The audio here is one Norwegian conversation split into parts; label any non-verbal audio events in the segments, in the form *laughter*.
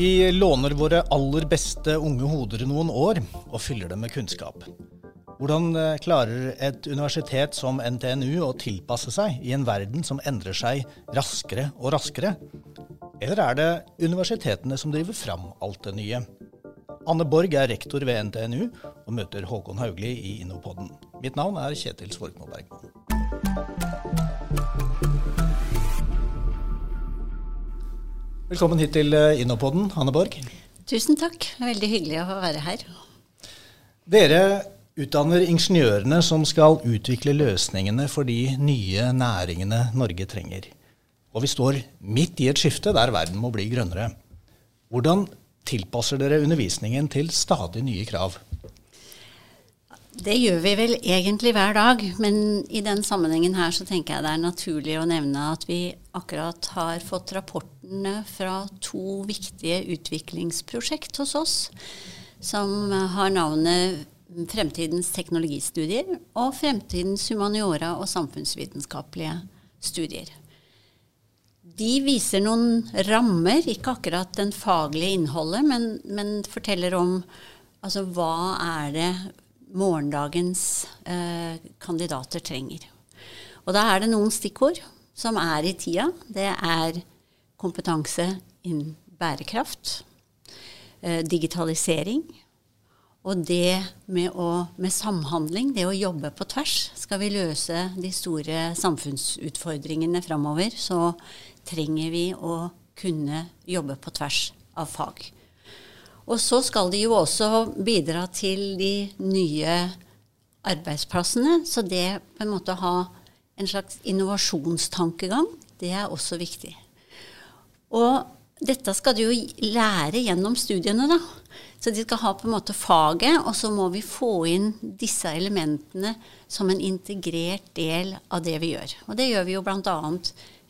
De låner våre aller beste unge hoder noen år og fyller dem med kunnskap. Hvordan eh, klarer et universitet som NTNU å tilpasse seg i en verden som endrer seg raskere og raskere? Eller er det universitetene som driver fram alt det nye? Anne Borg er rektor ved NTNU og møter Håkon Haugli i Innopodden. Mitt navn er Kjetil Svorkmo Bergman. Velkommen hit til eh, Innopodden, Anne Borg. Tusen takk. Veldig hyggelig å være her. Dere utdanner ingeniørene som skal utvikle løsningene for de nye næringene Norge trenger. Og vi står midt i et skifte der verden må bli grønnere. Hvordan tilpasser dere undervisningen til stadig nye krav? Det gjør vi vel egentlig hver dag, men i den sammenhengen her så tenker jeg det er naturlig å nevne at vi akkurat har fått rapportene fra to viktige utviklingsprosjekt hos oss, som har navnet Fremtidens teknologistudier og Fremtidens humaniora og samfunnsvitenskapelige studier. De viser noen rammer, ikke akkurat den faglige innholdet, men, men forteller om altså, hva er det morgendagens eh, kandidater trenger. Og da er det noen stikkord som er i tida. Det er kompetanse innen bærekraft, eh, digitalisering, og det med, å, med, samhandling, det å jobbe på tvers. Skal vi løse de store samfunnsutfordringene framover, så trenger vi å kunne jobbe på tvers av fag. Og så skal de jo også bidra til de nye arbeidsplassene. Så det på en måte å ha en slags innovasjonstankegang, det er også viktig. Og dette skal de jo lære gjennom studiene, da. Så de skal ha på en måte faget, og så må vi få inn disse elementene som en integrert del av det vi gjør. Og det gjør vi jo bl.a.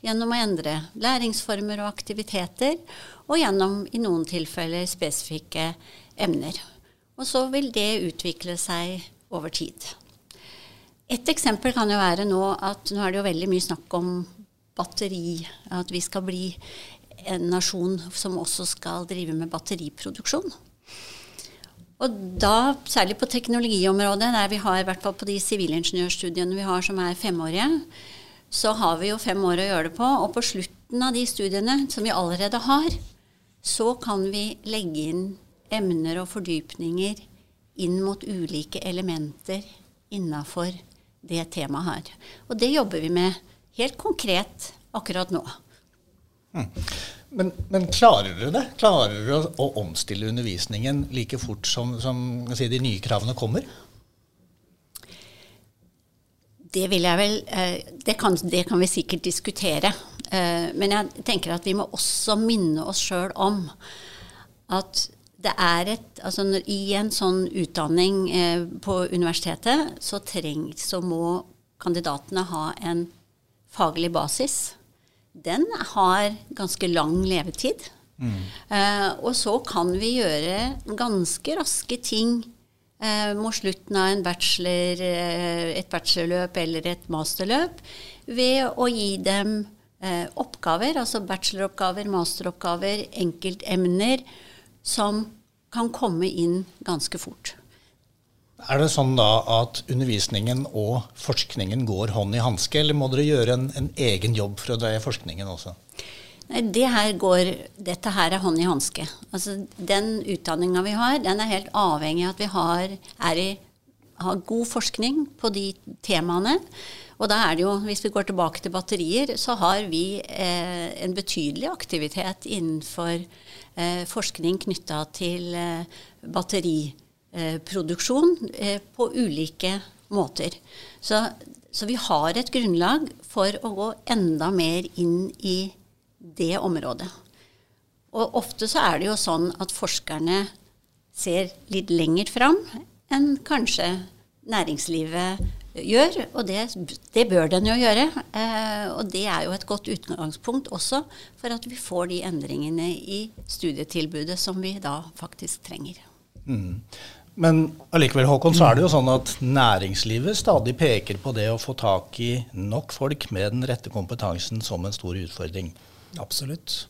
gjennom å endre læringsformer og aktiviteter, og gjennom i noen tilfeller spesifikke emner. Og så vil det utvikle seg over tid. Et eksempel kan jo være nå at nå er det jo veldig mye snakk om batteri. At vi skal bli en nasjon som også skal drive med batteriproduksjon. Og da, særlig på teknologiområdet, der vi har, i hvert fall på de sivilingeniørstudiene vi har som er femårige, så har vi jo fem år å gjøre det på. Og på slutten av de studiene, som vi allerede har, så kan vi legge inn emner og fordypninger inn mot ulike elementer innafor det temaet her. Og det jobber vi med helt konkret akkurat nå. Mm. Men, men, klarer dere det? Klarer dere å, å omstille undervisningen like fort som, som si, de nye kravene kommer? Det vil jeg vel eh, det kan, det kan vi sikkert diskutere. Eh, men jeg tenker at vi må også minne oss sjøl om at det er et Altså i en sånn utdanning eh, på universitetet så, treng, så må kandidatene ha en faglig basis. Den har ganske lang levetid. Mm. Og så kan vi gjøre ganske raske ting mot slutten av bachelor, eh, et bachelorløp eller et masterløp ved å gi dem eh, oppgaver, altså bacheloroppgaver, masteroppgaver, enkeltemner, som kan komme inn ganske fort. Er det sånn da at undervisningen og forskningen går hånd i hanske, eller må dere gjøre en, en egen jobb for å dreie forskningen også? Det her går, Dette her er hånd i hanske. Altså, den utdanninga vi har, den er helt avhengig av at vi har, i, har god forskning på de temaene. Og da er det jo, hvis vi går tilbake til batterier, så har vi eh, en betydelig aktivitet innenfor eh, forskning knytta til eh, batteriproduksjon eh, på ulike måter. Så, så, vi har et grunnlag for å gå enda mer inn i det området. Og ofte så er det jo sånn at forskerne ser litt lenger fram enn kanskje næringslivet gjør, og det, det, bør den jo gjøre. Eh, og det er jo et godt utgangspunkt også for at vi får de endringene i studietilbudet som vi da faktisk trenger. Mm. Men allikevel, Håkon, så er det jo sånn at næringslivet stadig peker på det å få tak i nok folk med den rette kompetansen som en stor utfordring. Absolutt.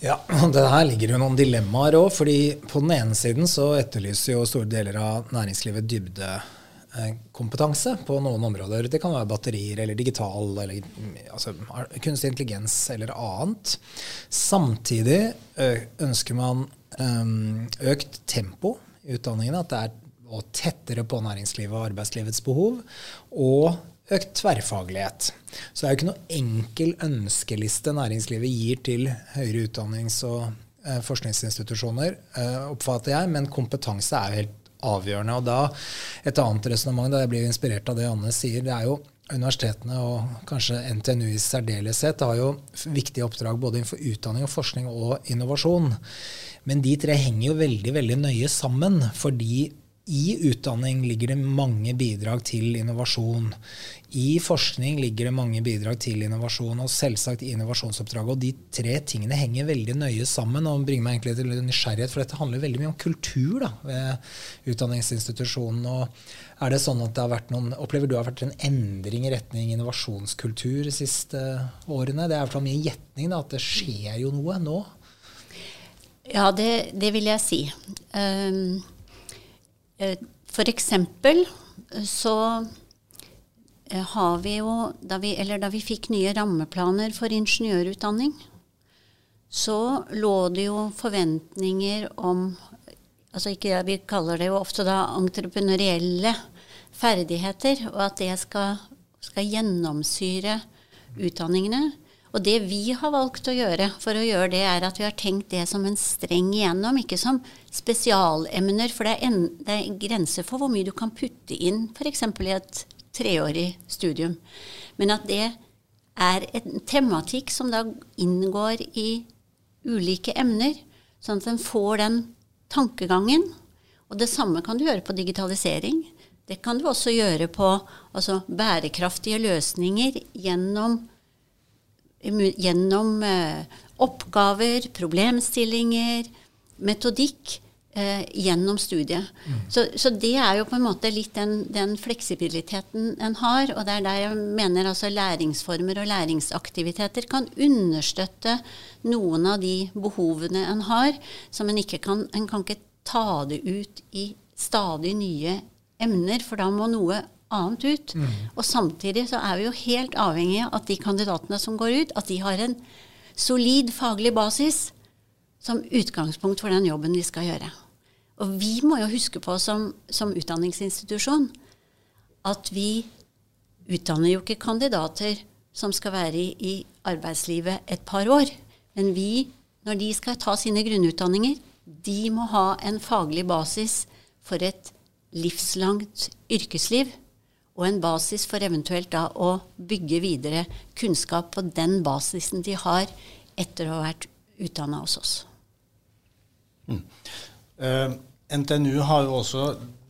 Ja, det her ligger jo noen dilemmaer òg. fordi på den ene siden så etterlyser jo store deler av næringslivet dybde Eh, kompetanse på noen områder. Det kan være batterier eller digital eller altså, kunstig intelligens eller annet. Samtidig ønsker man økt tempo i utdanningen, at det er tettere på næringslivet og arbeidslivets behov. Og økt tverrfaglighet. Så det er jo ikke noe enkel ønskeliste næringslivet gir til høyere utdannings- og forskningsinstitusjoner, oppfatter jeg, men kompetanse er jo helt avgjørende. Og da, Et annet resonnement, da jeg blir inspirert av det Anne sier, det er jo universitetene og kanskje NTNU i særdeleshet har jo viktige oppdrag både innenfor utdanning og forskning og innovasjon. Men de tre henger jo veldig veldig nøye sammen. fordi i utdanning ligger det mange bidrag til innovasjon. I forskning ligger det mange bidrag til innovasjon, og selvsagt i innovasjonsoppdraget. Og de tre tingene henger veldig nøye sammen og bringer meg egentlig til nysgjerrighet, for dette handler veldig mye om kultur da, ved utdanningsinstitusjonen. og er det sånn at det har vært noen, Opplever du har vært en endring i retning innovasjonskultur de siste årene? Det er for mye gjetning da, at det skjer jo noe nå? Ja, det, det vil jeg si. Um, for eksempel så Eh, har vi jo da vi, Eller da vi fikk nye rammeplaner for ingeniørutdanning, så lå det jo forventninger om altså ikke, Vi kaller det jo ofte da entreprenørielle ferdigheter, og at det skal, skal gjennomsyre utdanningene. Og det vi har valgt å gjøre for å gjøre det, er at vi har tenkt det som en streng igjennom, ikke som spesialemner. For det er, en, det er grenser for hvor mye du kan putte inn f.eks. i et treårig studium. Men at det er en tematikk som da inngår i ulike emner, sånn at en får den tankegangen. Og det samme kan du gjøre på digitalisering. Det kan du også gjøre på altså, bærekraftige løsninger gjennom, gjennom eh, oppgaver, problemstillinger, metodikk eh, gjennom studiet. Mm. Så, så, det er jo på en måte litt den, den, fleksibiliteten en har. Og det er der jeg mener altså læringsformer og læringsaktiviteter kan understøtte noen av de behovene en har, som en ikke kan En kan ikke ta det ut i stadig nye emner, for da må noe annet ut. Mm. Og samtidig så er vi jo helt avhengige av at de kandidatene som går ut, at de har en solid faglig basis som utgangspunkt for den jobben de skal gjøre. Og vi må jo huske på som, som utdanningsinstitusjon at vi utdanner jo ikke kandidater som skal være i, i arbeidslivet et par år. Men vi, når de skal ta sine grunnutdanninger, de må ha en faglig basis for et livslangt yrkesliv. Og en basis for eventuelt da å bygge videre kunnskap på den basisen de har etter å ha vært utdanna hos oss. Mm. Uh, NTNU har jo også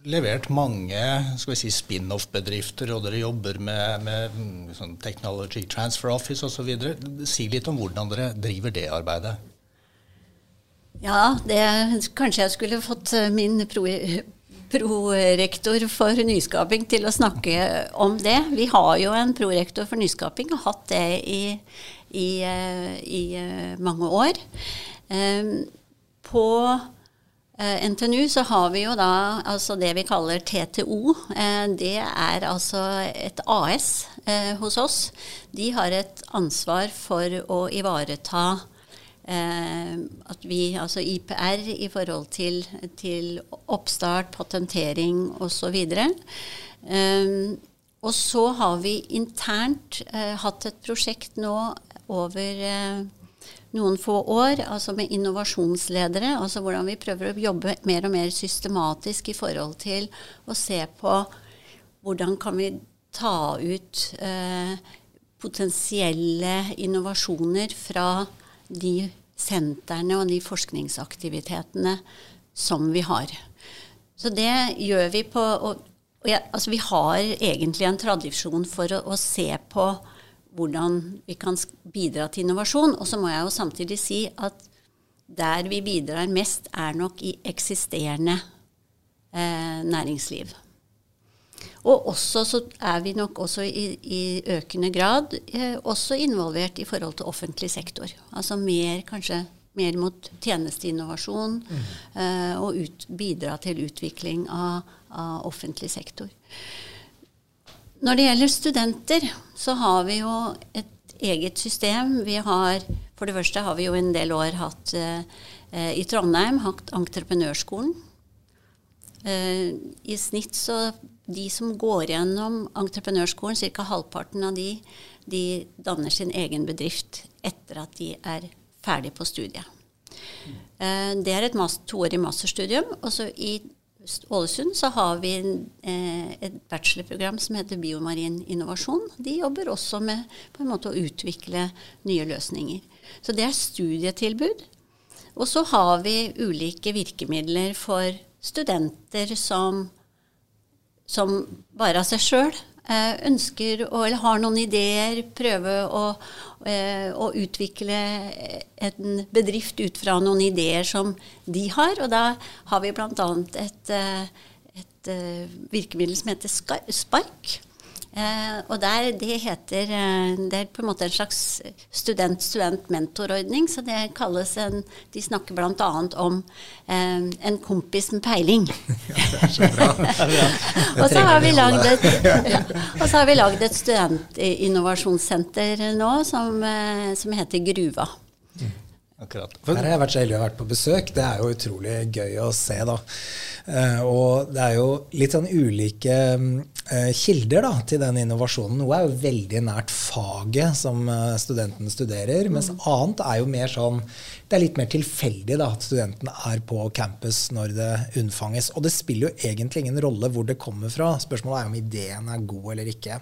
levert mange skal vi si, spin-off-bedrifter, og dere jobber med, med mm, sånn Technology Transfer Office osv. Si litt om hvordan dere driver det arbeidet. Ja, det, kanskje jeg skulle fått min min prorektor for nyskaping til å snakke om det. Vi har jo en prorektor for nyskaping og hatt det i, i, eh, i mange år. Um, på Eh, NTNU så har vi jo da altså det vi kaller TTO. Eh, det er altså et AS eh, hos oss. De har et ansvar for å ivareta at vi, altså IPR i forhold til, til oppstart, patentering osv. Um, og så har vi internt hatt et prosjekt nå over noen få år, altså med innovasjonsledere. altså Hvordan vi prøver å jobbe mer og mer systematisk i forhold til å se på hvordan kan vi ta ut eh, potensielle innovasjoner fra de sentrene og de forskningsaktivitetene som vi har. Så det gjør vi på og ja, altså vi har egentlig en tradisjon for å, å, se på hvordan vi kan bidra til innovasjon. Og så må jeg jo samtidig si at der vi bidrar mest, er nok i eksisterende eh, næringsliv. Og også så er vi nok også i, i økende grad eh, også involvert i forhold til offentlig sektor. Altså mer kanskje mer mot tjenesteinnovasjon mm. eh, og ut, bidra til utvikling av, av, offentlig sektor. Når det gjelder studenter, så har vi jo et eget system. Vi har, for det første har vi jo en del år hatt eh, i Trondheim hatt Entreprenørskolen. Eh, I snitt så de som går gjennom entreprenørskolen, ca. halvparten av de, de danner sin egen bedrift etter at de er ferdig på studiet. Mm. det er et toårig masterstudium. Og så i Ålesund så har vi eh, et bachelorprogram som heter Biomarin innovasjon. De jobber også med på en måte å utvikle nye løsninger. Så det er studietilbud. Og så har vi ulike virkemidler for studenter som, som bare av seg sjøl Eh, ønsker å, eller har noen ideer, prøve å, eh, å, utvikle en bedrift ut fra noen ideer som de har. Og da har vi bl.a. et, eh, et virkemiddel som heter Spark. Eh, og der, det heter eh, Det er på en måte en slags student-student-mentorordning. Så det kalles en De snakker bl.a. om eh, en kompis med peiling. *laughs* Ja, det er så bra. *laughs* og så har vi lagd et, ja, *laughs* og så har vi lagd et studentinnovasjonssenter nå som, eh, som heter Gruva. Akkurat. Her har jeg vært så heldig å ha vært på besøk. Det er jo utrolig gøy å se, da. Uh, og det er jo litt sånn ulike uh, kilder da, til den innovasjonen. Noe er jo veldig nært faget som studentene studerer, studerer, mm. mens annet er jo mer sånn Det er litt mer tilfeldig da, at studentene er på campus når det unnfanges. Og det spiller jo egentlig ingen rolle hvor det kommer fra. Spørsmålet er om ideen er god eller ikke.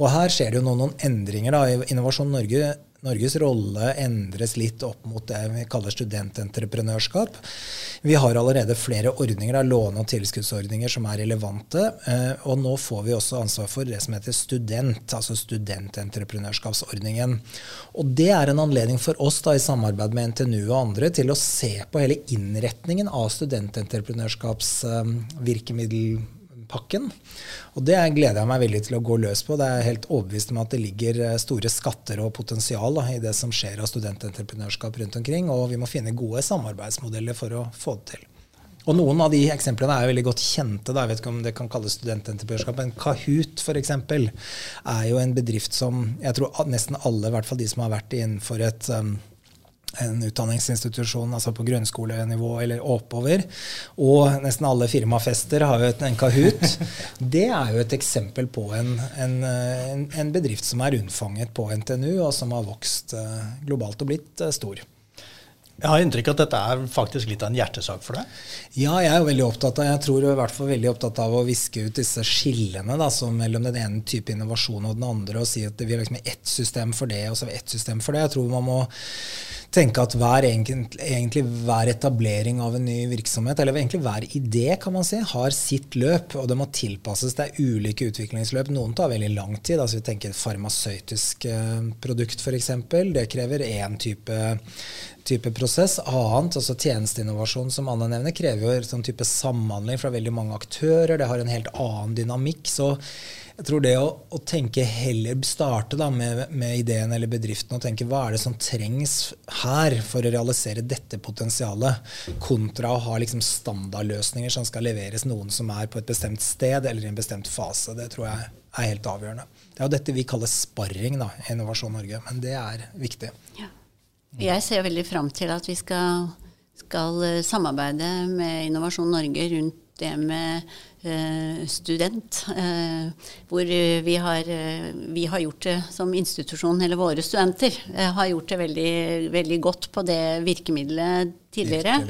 Og her skjer det jo noen, noen endringer. da, Innovasjon Norge Norges rolle endres litt opp mot det vi kaller studententreprenørskap. Vi har allerede flere ordninger, av låne- og tilskuddsordninger som er relevante. Eh, og nå får vi også ansvar for det som heter student, altså studententreprenørskapsordningen. Og det er en anledning for oss da, i samarbeid med NTNU og andre til å se på hele innretningen av studententreprenørskapsvirkemiddel pakken. Og det gleder jeg meg veldig til å gå løs på. Det er helt overbevist om at det ligger eh, store skatter og potensial da, i det som skjer av studententreprenørskap rundt omkring, og vi må finne gode samarbeidsmodeller for å få det til. Og Noen av de eksemplene er jo veldig godt kjente. Da. Jeg vet ikke om det kan kalles studententreprenørskap. Men Kahoot f.eks. er jo en bedrift som jeg tror nesten alle, i hvert fall de som har vært innenfor et um, en utdanningsinstitusjon, altså på grunnskolenivå eller oppover. Og nesten alle firmafester har jo en Kahoot. *laughs* Det er jo et eksempel på en, en, en, bedrift som er unnfanget på NTNU, og som har vokst eh, globalt og blitt eh, stor. Jeg har inntrykk av at dette er faktisk litt av en hjertesak for deg? Ja, jeg er jo veldig opptatt av jeg tror jeg er i hvert fall veldig opptatt av å viske ut disse skillene da, mellom den ene type innovasjon og den andre, og si at vi har liksom ett system for det og så ett system for det. Jeg tror man må tenke at hver, egentlig, hver etablering av en ny virksomhet, eller egentlig hver idé, kan man si, har sitt løp, og det må tilpasses. Det er ulike utviklingsløp. Noen tar veldig lang tid. altså Vi tenker et farmasøytisk eh, produkt, f.eks. Det krever én type type prosess. Annet, altså tjenesteinnovasjon, som Anne nevner, krever jo sånn type samhandling fra veldig mange aktører. Det har en helt annen dynamikk. Så jeg tror det å, å tenke heller starte da med, med, ideen eller bedriften og tenke hva er det som trengs her for å realisere dette potensialet, kontra å ha liksom standardløsninger som skal leveres noen som er på et bestemt sted eller i en bestemt fase. Det tror jeg er helt avgjørende. Det er jo dette vi kaller sparring da, i Innovasjon Norge, men det er viktig. Ja. Jeg ser veldig fram til at vi skal, skal samarbeide med Innovasjon Norge rundt det med uh, student. Uh, hvor vi har, uh, vi har, gjort det som institusjon, eller våre studenter har gjort det veldig, veldig, godt på det virkemidlet tidligere.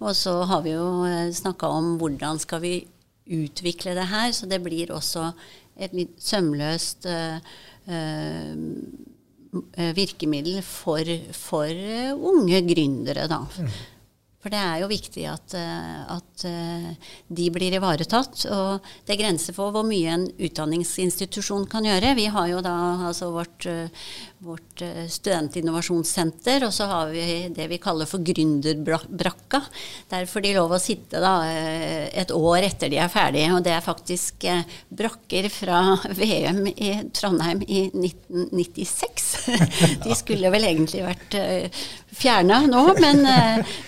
Og så har vi jo snakka om hvordan skal vi utvikle det her, så det blir også et litt sømløst Eh, virkemiddel for, for eh, unge gründere. Da. For det er jo viktig at, at, de blir ivaretatt. Og det er grenser for hvor mye en utdanningsinstitusjon kan gjøre. Vi har jo da altså vårt, vårt studentinnovasjonssenter, og så har vi det vi kaller for gründerbrakka. Der får de lov å sitte da et år etter de er ferdige. Og det er faktisk brakker fra *laughs* VM i Trondheim i 1996. *laughs* De skulle vel egentlig vært fjerna nå, men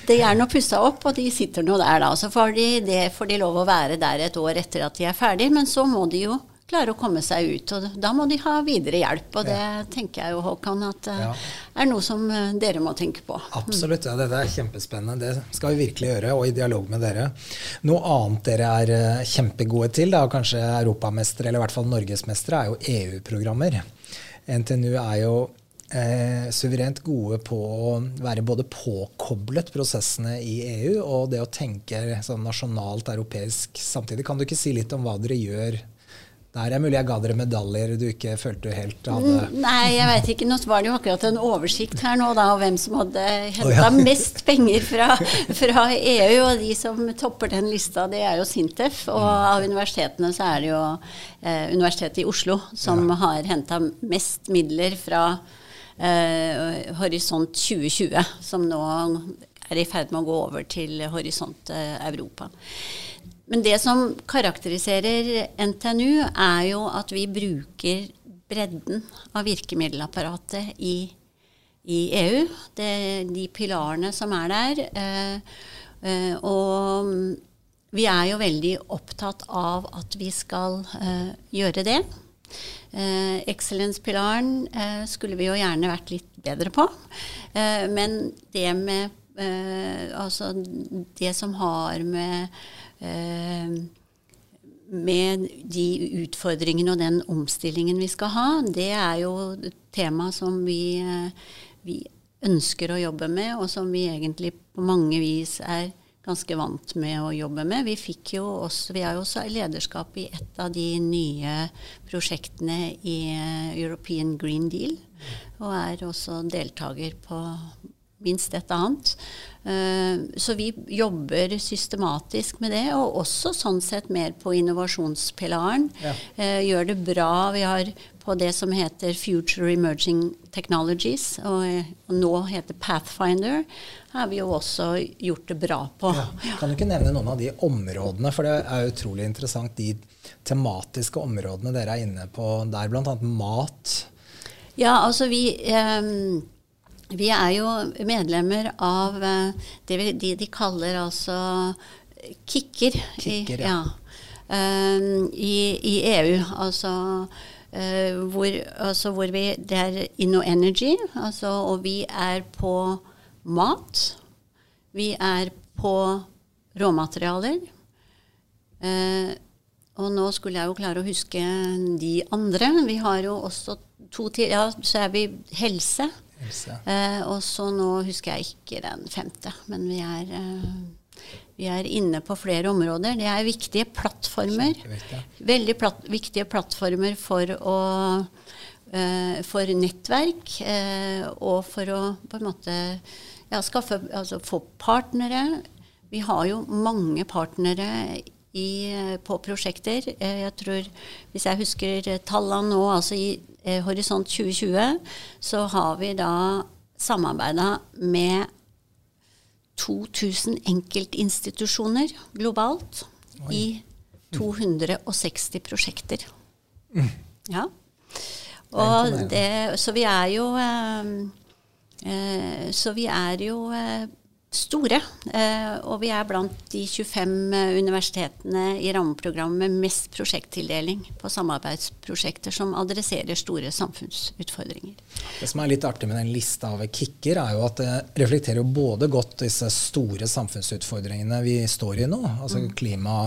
det er noe pussa opp, og de sitter nå der da. Så får de, det får de lov å være der et år etter at de er ferdig, men så må de jo klare å komme seg ut. Og da må de ha videre hjelp. Og det ja. tenker jeg jo, Håkan, at det ja. er noe som uh, dere må tenke på. Absolutt. Ja, dette er kjempespennende. Det skal vi virkelig gjøre, og i dialog med dere. Noe annet dere er uh, kjempegode til, da, kanskje europamestere, eller i hvert fall norgesmestere, er jo EU-programmer. NTNU er jo eh, suverent gode på å være både påkoblet prosessene i EU og det å tenke sånn nasjonalt, europeisk samtidig. Kan du ikke si litt om hva dere gjør der er mulig jeg ga dere medaljer du ikke følte du helt hadde mm, Nei, jeg vet ikke. Nå var det jo akkurat en oversikt her nå da, og hvem som hadde henta oh, ja. mest penger fra, fra, EU. Og de som topper den lista, det er jo Sintef. Og mm. av universitetene så er det jo eh, Universitetet i Oslo som ja. har henta mest midler fra eh, Horisont 2020, som nå er i ferd med å gå over til Horisont eh, Europa. Men det som karakteriserer NTNU, er jo at vi bruker bredden av virkemiddelapparatet i, i EU. Det, de pilarene som er der. Eh, eh, og vi er jo veldig opptatt av at vi skal eh, gjøre det. Eh, Excellence-pilaren eh, skulle vi jo gjerne vært litt bedre på. Eh, men det med Altså det som har med med de utfordringene og den omstillingen vi skal ha, det er jo et tema som vi, vi ønsker å jobbe med, og som vi egentlig på mange vis er ganske vant med å jobbe med. Vi, fikk jo også, vi har jo også lederskap i et av de nye prosjektene i eh, European Green Deal. Og er også deltaker på minst et annet. Eh, så vi jobber systematisk med det, og også sånn sett mer på innovasjonspilaren. Ja. Eh, gjør det bra. Vi har på det som heter Future Emerging Technologies, og, og nå heter Pathfinder, har vi jo også gjort det bra på. Ja. Kan du ikke nevne noen av de områdene, for det er utrolig interessant, de tematiske områdene dere er inne på der, bl.a. mat? Ja, altså vi eh, vi er jo medlemmer av det det de, de kaller altså kicker. kicker i, ja. ja. Um, i, i, EU. Altså Uh, hvor, altså hvor, vi Det er InnoEnergy, altså, og vi er på mat. Vi er på råmaterialer. Uh, og nå skulle jeg jo klare å huske de andre. Vi har jo også to til Ja, så er vi helse. Uh, og så nå husker jeg ikke den femte, men vi er vi er inne på flere områder. Det er viktige plattformer. Veldig platt, viktige plattformer for å eh, for nettverk uh, og for å på en måte ja, skaffe, altså få partnere. Vi har jo mange partnere i, uh, på prosjekter. jeg tror, hvis jeg husker tallene nå, altså i Horisont 2020, så har vi da samarbeida med 2000 enkeltinstitusjoner globalt Oi. i 260 prosjekter. Mm. Ja. Og det, så vi er jo eh, eh, Så vi er jo eh, store. Eh, og vi er blant de 25 eh, universitetene i rammeprogrammet med mest prosjekttildeling på samarbeidsprosjekter som adresserer store samfunnsutfordringer. Det som er litt artig med den lista av kicker, er jo at det reflekterer både godt disse store samfunnsutfordringene vi står i nå, altså mm. klima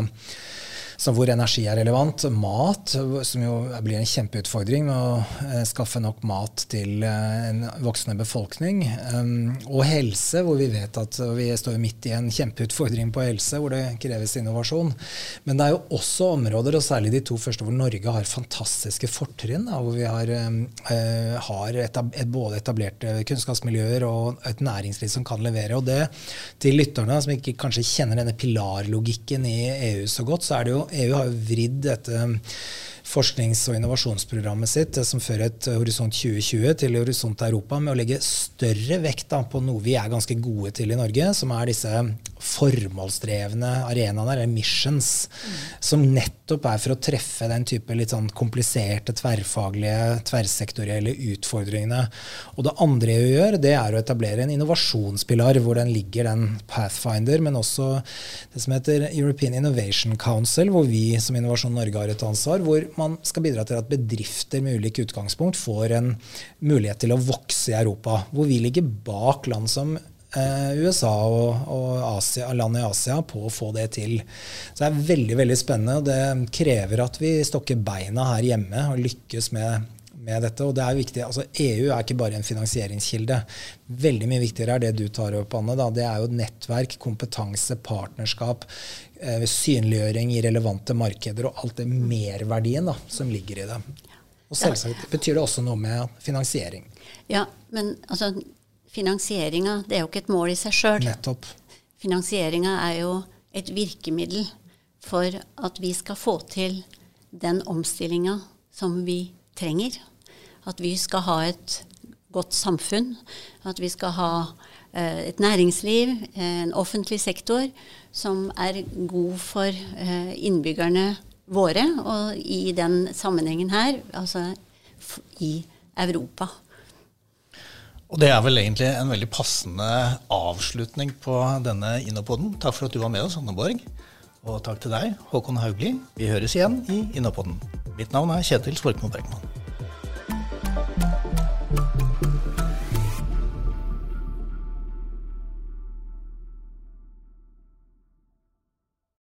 hvor energi er relevant. Mat, som jo blir en kjempeutfordring med å eh, skaffe nok mat til eh, en voksende befolkning. Um, og helse, hvor vi vet at vi står midt i en kjempeutfordring på helse, hvor det kreves innovasjon. Men det er jo også områder, og særlig de to første, hvor Norge har fantastiske fortrinn. Hvor vi har, uh, har etab både etablerte kunnskapsmiljøer og et næringsliv som kan levere. Og det til lytterne som ikke kanskje kjenner denne pilarlogikken i EU så godt, så er det jo EU har jo vridd dette forsknings- og innovasjonsprogrammet sitt, som før het Horisont 2020, til Horisont Europa, med å legge større vekt da, på noe vi er ganske gode til i Norge, som er disse formålsdrevne arenaene, eller missions, mm. som nettopp er for å treffe den type litt sånn kompliserte, tverrfaglige, tverrsektorielle utfordringene. Og det andre EU gjør, det er å etablere en innovasjonspilar, hvor den ligger den Pathfinder, men også det som heter European Innovation Council, hvor vi som Innovasjon Norge har et ansvar, hvor man skal bidra til at bedrifter med ulike utgangspunkt får en mulighet til å vokse i Europa. Hvor vi ligger bak land som eh, USA og, og Asia, land i Asia på å få det til. Så det er veldig veldig spennende. og Det krever at vi stokker beina her hjemme og lykkes med med dette. Og det er viktig, altså EU er ikke bare en finansieringskilde. Veldig mye viktigere er det du tar opp, Anne. Da. Det er jo nettverk, kompetanse, partnerskap, eh, synliggjøring i relevante markeder og alt det merverdien da, som ligger i det. Og selvsagt betyr det også noe med finansiering. Ja, men altså, finansieringa det er jo ikke et mål i seg sjøl. Finansieringa er jo et virkemiddel for at vi skal få til den omstillinga som vi trenger. At vi skal ha et godt samfunn. At vi skal ha eh, et næringsliv, en offentlig sektor, som er god for eh, innbyggerne våre. Og i den sammenhengen her, altså i Europa. Og det er vel egentlig en veldig passende avslutning på denne Innopoden. Takk for at du var med oss, Anne Borg. Og takk til deg, Håkon Haugli. Vi høres igjen i Innopoden. Mitt navn er Kjetil Svorkmo Bregman.